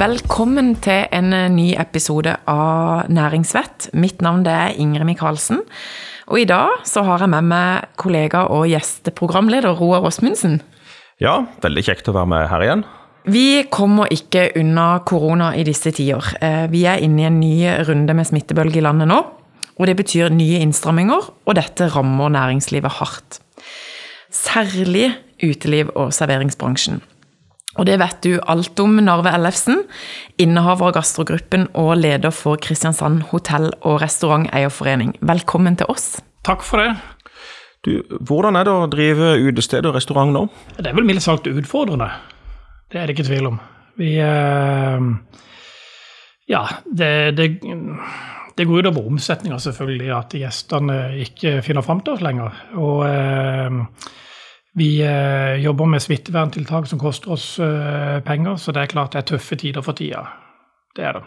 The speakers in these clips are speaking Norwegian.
Velkommen til en ny episode av Næringsvett. Mitt navn er Ingrid Michaelsen. Og i dag så har jeg med meg kollega og gjesteprogramleder Roar Åsmundsen. Ja, veldig kjekt å være med her igjen. Vi kommer ikke unna korona i disse tider. Eh, Vi er inne i en ny runde med smittebølge i landet nå. Og det betyr nye innstramminger, og dette rammer næringslivet hardt. Særlig uteliv- og serveringsbransjen. Og det vet du alt om, Narve Ellefsen, innehaver av gastrogruppen og leder for Kristiansand hotell- og restauranteierforening. Velkommen til oss. Takk for det. Du, hvordan er det å drive utested og restaurant nå? Det er vel mildt sagt utfordrende. Det er det ikke tvil om. Vi eh, Ja, det, det, det går utover omsetninga, selvfølgelig, at gjestene ikke finner fram til oss lenger. Og eh, vi eh, jobber med smitteverntiltak som koster oss eh, penger, så det er klart det er tøffe tider for tida. Det er det.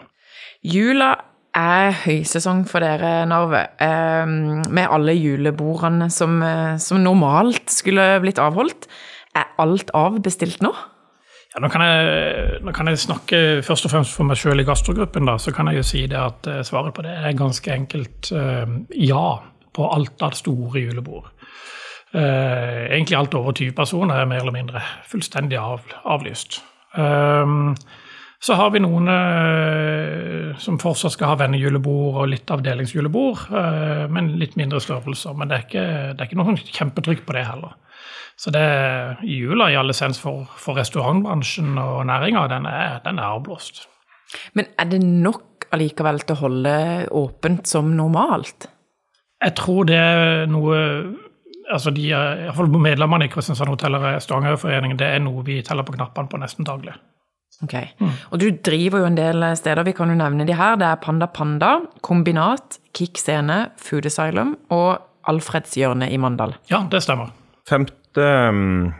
Jula er høysesong for dere, Narve. Eh, med alle julebordene som, eh, som normalt skulle blitt avholdt. Er alt avbestilt nå? Ja, nå, kan jeg, nå kan jeg snakke først og fremst for meg sjøl i gastrogruppen. da, Så kan jeg jo si det at eh, svaret på det er ganske enkelt eh, ja på alt av store julebord. Eh, egentlig alt over 20 personer er mer eller mindre fullstendig av, avlyst. Um, så har vi noen eh, som fortsatt skal ha vennejulebord og litt avdelingsjulebord, eh, men litt mindre størrelser. Men det er ikke, det er ikke noe kjempetrykk på det heller. Så det, jula i alle sens for, for restaurantbransjen og næringa, den, er- den er avblåst. Men er det nok allikevel til å holde åpent som normalt? Jeg tror det er noe altså de, iallfall i hvert fall Medlemmene i Kristiansand hotell- og restauranteierforening det er noe vi teller på knappene på nesten daglig. Ok. Og du driver jo en del steder, vi kan jo nevne de her. Det er Panda Panda, Kombinat, Kick Scene, Food Asylum og Alfredshjørnet i Mandal. Ja, det stemmer. 5. um,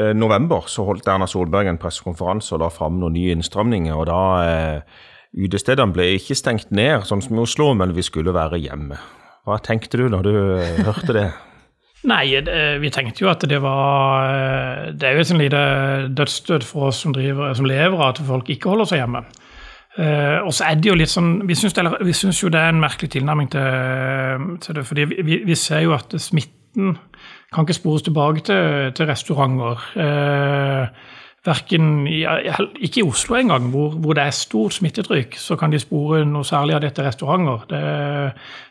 eh, november så holdt Erna Solberg en pressekonferanse og la fram noen nye innstramninger. og da eh, Utestedene ble ikke stengt ned, sånn som i Oslo, men vi skulle være hjemme. Hva tenkte du da du eh, hørte det? Nei, det, vi tenkte jo at det var eh, Det er jo et sånn lite dødsstøt for oss som, driver, som lever av at folk ikke holder seg hjemme. Eh, og så er det jo litt sånn Vi syns, jo det er en merkelig tilnærming til, til det. fordi vi, vi ser jo at smitten kan ikke spores tilbake til, til restauranter. Eh, Verken i, ikke i Oslo engang, hvor, hvor det er stort smittetrykk, så kan de spore noe særlig av dette restauranter. Det,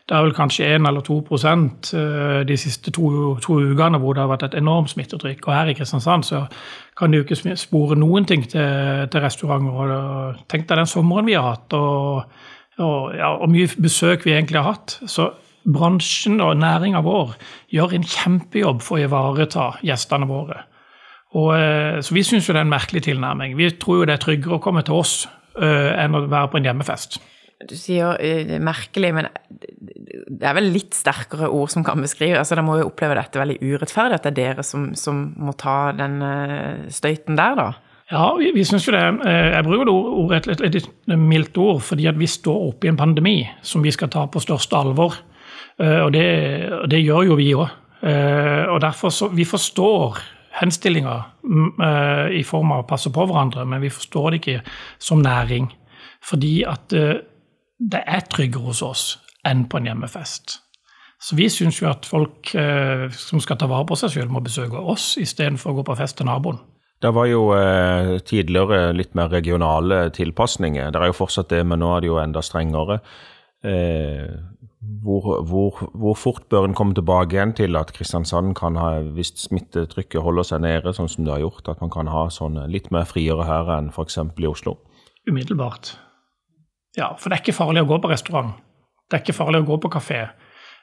det er vel kanskje 1 eller 2 prosent eh, de siste to, to ukene hvor det har vært et enormt smittetrykk. Og her i Kristiansand så kan de jo ikke spore noen ting til, til restauranter. Og Tenk deg den sommeren vi har hatt, og, og, ja, mye besøk vi egentlig har hatt. Så bransjen og næringa vår gjør en kjempejobb for å ivareta gjestene våre. Og, eh, så vi syns jo det er en merkelig tilnærming. Vi tror jo det er tryggere å komme til oss uh, enn å være på en hjemmefest. Du sier eh, merkelig, men det er vel litt sterkere ord som kan beskrive altså Dere må jo oppleve dette veldig urettferdig, at det er dere som, som må ta den uh, støyten der, da? Ja, vi, vi syns jo det. Jeg bruker det ord, ord, et, et, et, et mildt ord, fordi at vi står oppe i en pandemi som vi skal ta på største alvor. Og det, det gjør jo vi òg. Og derfor så Vi forstår henstillinga mm, eh, i form av å passe på hverandre, men vi forstår det ikke som næring. Fordi at eh, det er tryggere hos oss enn på en hjemmefest. Så vi syns jo at folk eh, som skal ta vare på seg sjøl, må besøke oss istedenfor å gå på fest til naboen. Det var jo tidligere litt mer regionale tilpasninger. Det er jo fortsatt det, men nå er det jo enda strengere. Eh, hvor, hvor, hvor fort bør en komme tilbake igjen til at Kristiansand kan ha, hvis smittetrykket holder seg nede, sånn som det har gjort, at man kan ha sånn litt mer friere her enn f.eks. i Oslo? Umiddelbart. Ja, for det er ikke farlig å gå på restaurant. Det er ikke farlig å gå på kafé.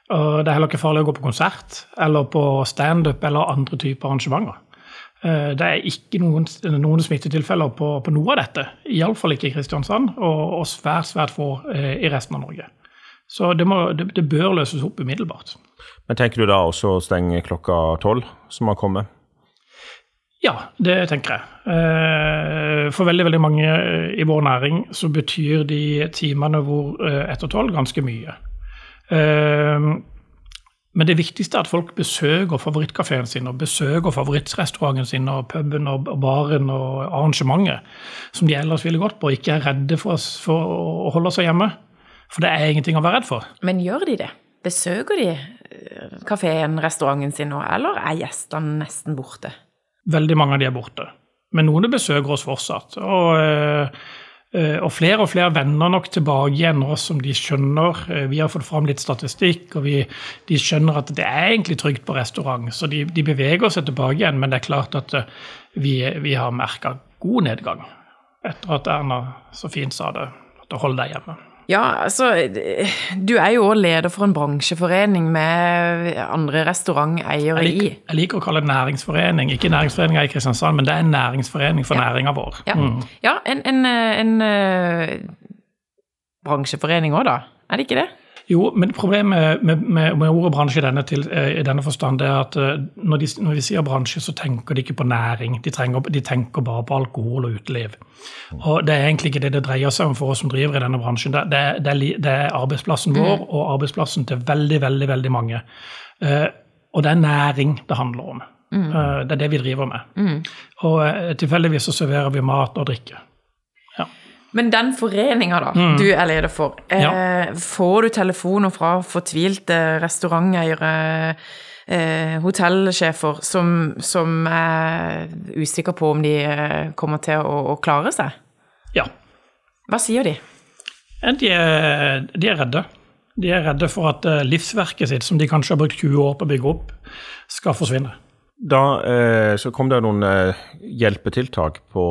Det er heller ikke farlig å gå på konsert eller på standup eller andre typer arrangementer. Eh, Det er ikke noen, noen smittetilfeller på, på noe av dette. Iallfall ikke i Kristiansand, og, og svært, svært få eh, i resten av Norge. Så det, må, det, det bør løses opp umiddelbart. Men tenker du da også å stenge klokka tolv, som har kommet? Ja, det tenker jeg. Eh, For veldig veldig mange eh, i vår næring så betyr de timene hvor eh, etter tolv ganske mye. Men det viktigste er at folk besøker favorittkafeen sin, og besøker favorittrestauranten sin, og puben og baren og arrangementet som de ellers ville gått på, og ikke er redde for å holde seg hjemme. For det er ingenting å være redd for. Men gjør de det? Besøker de eh, kafeen, restauranten sin nå, eller er gjestene nesten borte? Veldig mange av de er borte. Men noen besøker oss fortsatt. Og øh, Eh, og flere og flere vender nok tilbake igjen nå som de skjønner eh, Vi har fått fram litt statistikk, og vi, de skjønner at det er egentlig trygt på restaurant. Så de, de beveger seg tilbake igjen, men det er klart at eh, vi, vi har merka god nedgang etter at Erna så fint sa det, at hold deg hjemme. Ja, altså Du er jo òg leder for en bransjeforening med andre restauranteiere i. Jeg liker å kalle det næringsforening. Ikke næringsforeninga i Kristiansand, men det er en næringsforening for ja. næringa vår. Ja, mm. ja en, en, en, en uh, bransjeforening òg, da? Er det ikke det? Jo, men problemet med, med, med ordet bransje i denne, til, eh, i denne, forstand er at eh, når de, når vi sier bransje, så tenker de ikke på næring. De, trenger, de, tenker bare på alkohol og uteliv. Og det er egentlig ikke det det dreier seg om for oss som driver i denne bransjen. Det, det, det, det er arbeidsplassen vår mm. og arbeidsplassen til veldig, veldig, veldig mange. Uh, og det er næring det handler om. Mm. Det er det vi driver med. Mm. Og tilfeldigvis så serverer vi mat og drikke. Men den foreninga da, mm. du er leder for, eh, ja. får du telefoner fra fortvilte restauranteiere, eh, hotellsjefer, som, som, er usikre på om de eh, kommer til å, å, klare seg? Ja. Hva sier de? De er, de er redde. De er redde for at eh, livsverket sitt, som de kanskje har brukt 20 år på å bygge opp, skal forsvinne. Da eh, så kom det noen eh, hjelpetiltak på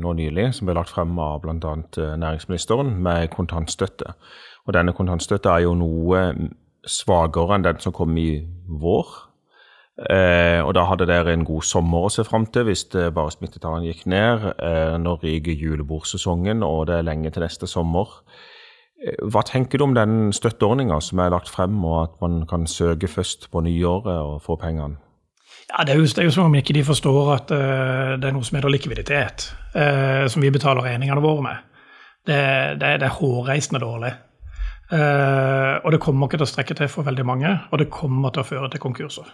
nå nylig, som ble lagt frem av bl.a. Eh, næringsministeren, med kontantstøtte. Og denne kontantstøtta er jo noe svakere enn den som kom i vår. Eh, og da hadde dere en god sommer å se fram til hvis bare smittetallene gikk ned. Eh, nå ryker julebordsesongen, og det er lenge til neste sommer. Eh, hva tenker du om den støtteordninga som er lagt frem, og at man kan søke først på nyåret og få pengene? Ja, det er, jo, det er, jo, som om ikke de forstår at uh, det er noe som heter likviditet, uh, som vi betaler regningene våre med. Det, det, det er hårreisende dårlig. Uh, og det kommer ikke til å strekke til for veldig mange, og det kommer til å føre til konkurser.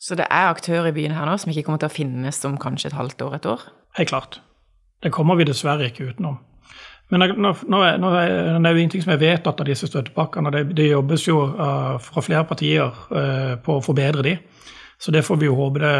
Så det er aktører i byen her nå som ikke kommer til å finnes om kanskje et halvt år, et år? Helt klart. Det kommer vi dessverre ikke utenom. Men nå, nå, er, nå er, det jo ingenting som er vedtatt av disse støttepakkene. Det, det jobbes jo fra flere partier på å forbedre de. Så det får vi jo håpe det,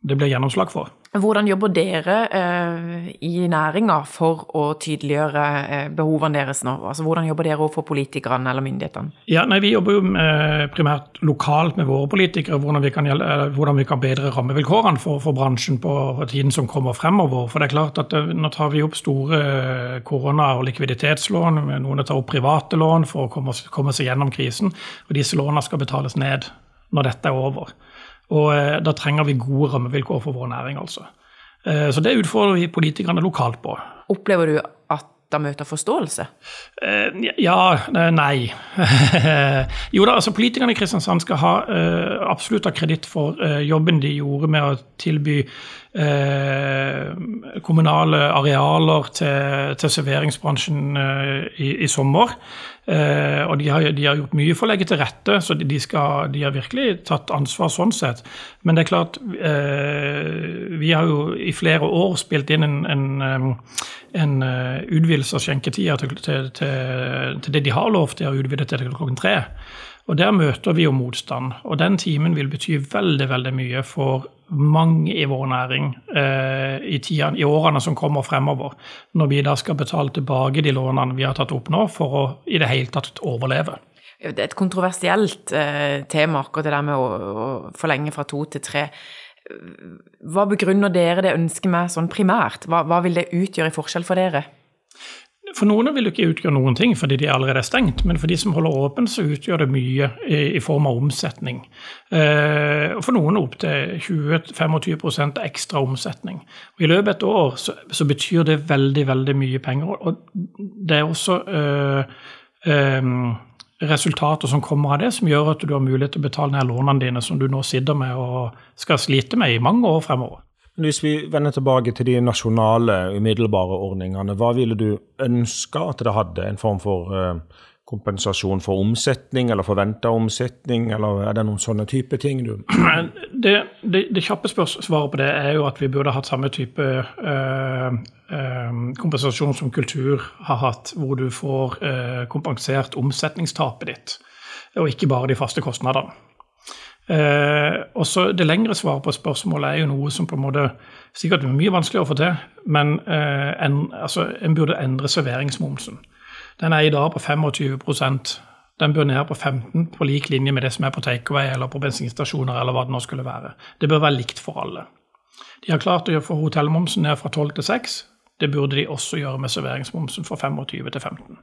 det blir gjennomslag for. Hvordan jobber dere eh, i næringa for å tydeliggjøre eh, behovene deres nå? Altså, Hvordan jobber dere overfor politikerne eller myndighetene? Ja, nei, Vi jobber jo med, primært lokalt med våre politikere, hvordan vi kan, eh, hvordan vi kan bedre rammevilkårene for, for, bransjen på tiden som kommer fremover. For det er klart at eh, Nå tar vi opp store eh, korona- og likviditetslån. Noen tar opp private lån for å komme, komme seg gjennom krisen. og Disse lånene skal betales ned når dette er over. Og eh, da trenger vi gode rammevilkår for vår næring, altså. Eh, så det utfordrer vi politikerne lokalt på. Opplever du at de møter forståelse? Eh, ja, nei. jo da, altså politikerne i Kristiansand skal ha absolutt ha kreditt for jobben de gjorde med å tilby kommunale arealer til, til serveringsbransjen i, i sommer. Eh, og de har, de har, gjort mye for å legge til rette, så de, skal, de, har virkelig tatt ansvar sånn sett. Men det er klart, eh, vi har jo i flere år spilt inn en, en, en uh, utvidelse av skjenketida til, til, til, til, det de har lov til å utvide til klokken tre. Og Der møter vi jo motstand. Og den timen vil bety veldig veldig mye for mange i vår næring eh, i, tiden, i, årene som kommer fremover, når vi da skal betale tilbake de lånene vi har tatt opp nå, for å i det hele tatt overleve. Det er et kontroversielt eh, tema, akkurat det der med å, å forlenge fra to til tre. Hva begrunner dere det ønsket med sånn primært? Hva, hva vil det utgjøre i forskjell for dere? For noen vil det ikke utgjøre noen ting fordi de allerede er stengt, men for de som holder åpent, så utgjør det mye i, form av omsetning. Eh, for noen opptil 20-25% ekstra omsetning. Og I løpet av et år så, så, betyr det veldig, veldig mye penger. Og det er også eh, eh, resultater som kommer av det, som gjør at du har mulighet til å betale ned lånene dine, som du nå sitter med og skal slite med i mange år fremover. Hvis vi vender tilbake til de nasjonale, umiddelbare ordningene, hva ville du ønske at det hadde? En form for uh, kompensasjon for omsetning eller forventa omsetning, eller er det noen sånne type ting du Det, det, det kjappe svaret på det er jo at vi burde hatt samme type øh, øh, kompensasjon som kultur har hatt, hvor du får øh, kompensert omsetningstapet ditt, og ikke bare de faste kostnadene. Eh, også Det lengre svaret på spørsmålet er jo noe som på en måte sikkert er mye vanskeligere å få til, men eh, en, altså, en burde endre serveringsmomsen. Den er i dag på 25% Den bør ned på 15 på lik linje med det som er på takeaway eller på bensinstasjoner. eller hva Det nå skulle være. Det bør være likt for alle. De har klart å få hotellmomsen ned fra 12 til 6. Det burde de også gjøre med serveringsmomsen fra 25 til 15.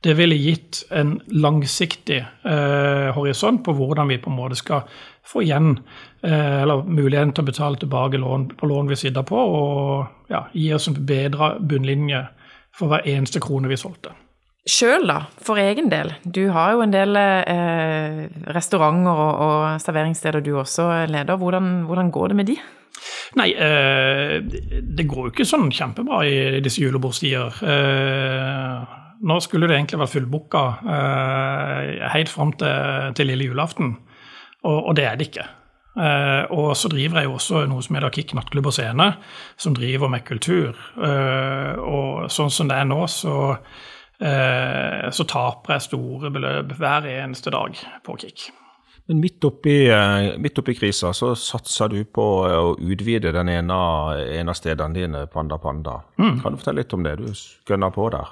Det ville gitt en langsiktig eh, horisont på hvordan vi på en måte skal få igjen eh, eller muligheten til å betale tilbake lån på lån vi sitter på, og ja, gi oss en bedre bunnlinje for hver eneste krone vi solgte. Sjøl, da, for egen del. Du har jo en del eh, restauranter og, og, serveringssteder du også leder. Hvordan, hvordan går det med de? Nei, eh, det går jo ikke sånn kjempebra i disse julebordstider. Eh, nå skulle det egentlig vært fullbooka eh, helt fram til, til, lille julaften, og, og, det er det ikke. Eh, og så driver jeg jo også noe som heter Kick nattklubb og scene, som driver med kultur. Eh, og sånn som det er nå, så Eh, så taper jeg store beløp hver eneste dag på Kick. Men midt oppi, eh, midt oppi krisa så satser du på å utvide den ene, ene av stedene dine, Panda Panda. Mm. Kan du fortelle litt om det? Du gønner på der.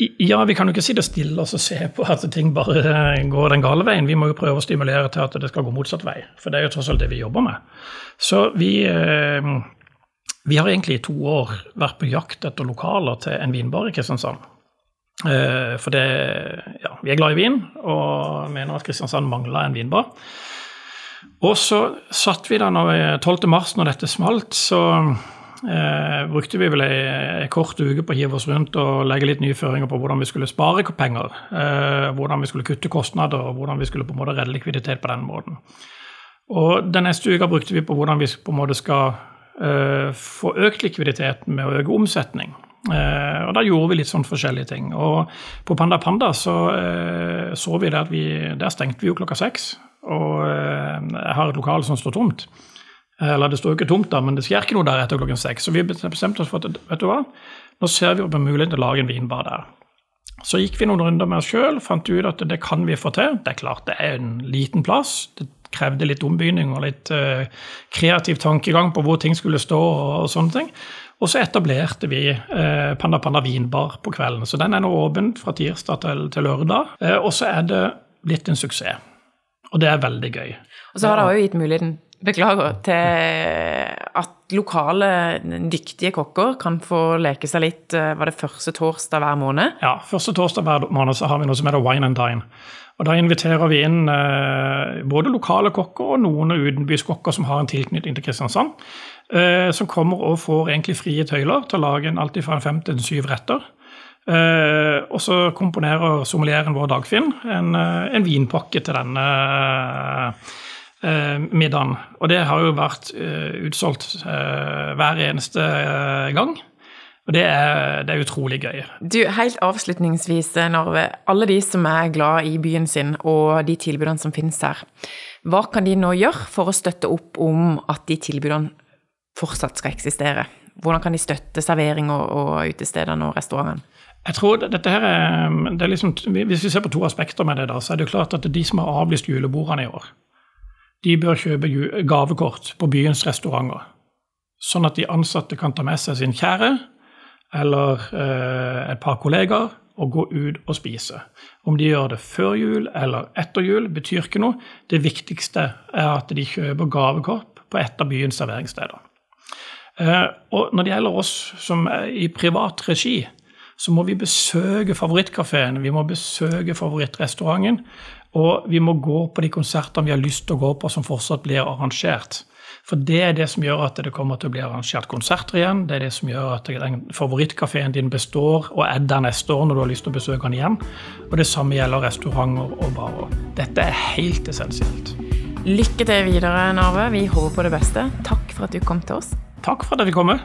Ja, vi kan jo ikke sitte stille og se på at ting bare eh, går den gale veien. Vi må jo prøve å stimulere til at det skal gå motsatt vei. For det er jo tross alt det vi jobber med. Så vi, vi har egentlig i to år vært på jakt etter lokaler til en vinbar i Kristiansand. Eh, for det, ja, vi er glad i vin og mener at Kristiansand mangler en vinbar. Og så satt vi da når 12. mars, når dette smalt, så eh, brukte vi vel ei kort uke på å hive oss rundt og legge litt nye føringer på hvordan vi skulle spare penger. Eh, hvordan vi skulle kutte kostnader, og hvordan vi skulle på en måte redde likviditet på den måten. Og Den neste uka brukte vi på hvordan vi på en måte skal eh, få økt likviditeten med å øke omsetning. Eh, og da gjorde vi litt sånn forskjellige ting. Og på Panda Panda så eh, så vi det at vi Der stengte vi jo klokka seks. Og eh, jeg har et lokal som står tomt. Eller det står jo ikke tomt, da, men det skjer ikke noe der etter klokken seks. Så vi bestemte oss for at vet du hva, nå ser vi på muligheten til å lage en vinbar der. Så gikk vi noen runder med oss sjøl, fant ut at det kan vi få til. Det er klart det er en liten plass. Det krevde litt ombygning og litt uh, kreativ tankegang på hvor ting skulle stå og, og sånne ting. Og så etablerte vi eh, Panda Panda vinbar på kvelden. Så den er nå åpen fra tirsdag til, til lørdag. Eh, og så er det blitt en suksess. Og det er veldig gøy. Og så har det òg gitt muligheten beklager, til at lokale, dyktige kokker kan få leke seg litt eh, Var det første torsdag hver måned? Ja, første torsdag hver måned så har vi noe som heter Wine and Dine. Og Da inviterer vi inn eh, både lokale kokker og noen utenbyskokker som har en tilknytning til Kristiansand. Eh, som kommer og får egentlig frie tøyler til å lage en alltid fra fem til syv retter. Eh, og så komponerer sommelieren vår Dagfinn en, en vinpakke til denne eh, middagen. Og det har jo vært eh, utsolgt hver eneste gang. Og det er, det er, utrolig gøy. Du, Helt avslutningsvis, Narve. Alle de som er glad i byen sin og de tilbudene som finnes her. Hva kan de nå gjøre for å støtte opp om at de tilbudene fortsatt skal eksistere? Hvordan kan de støtte servering og, og utestedene og restaurantene? Jeg tror dette her er, det er liksom, Hvis vi ser på to aspekter med det, da, så er det klart at de som har avlyst julebordene i år, de bør kjøpe gavekort på byens restauranter. Sånn at de ansatte kan ta med seg sin kjære eller eh, et par kollegaer og gå ut og spise. Om de gjør det før jul eller etter jul, betyr ikke noe. Det viktigste er at de kjøper gavekort på et av byens serveringssteder. Eh, og når det gjelder oss som er i privat regi, så må vi besøke favorittkafeen, vi må besøke favorittrestauranten. Og vi må gå på de konsertene vi har lyst til å gå på som fortsatt blir arrangert. For det er det som gjør at det kommer til å bli arrangert konserter igjen. Det er det som gjør at den favorittkafeen din består og er der neste år når du har lyst til å besøke den igjen. Og det samme gjelder restauranter og barer. Dette er helt essensielt. Lykke til videre, Narve. Vi håper på det beste. Takk for at du kom til oss. Takk for at jeg fikk komme.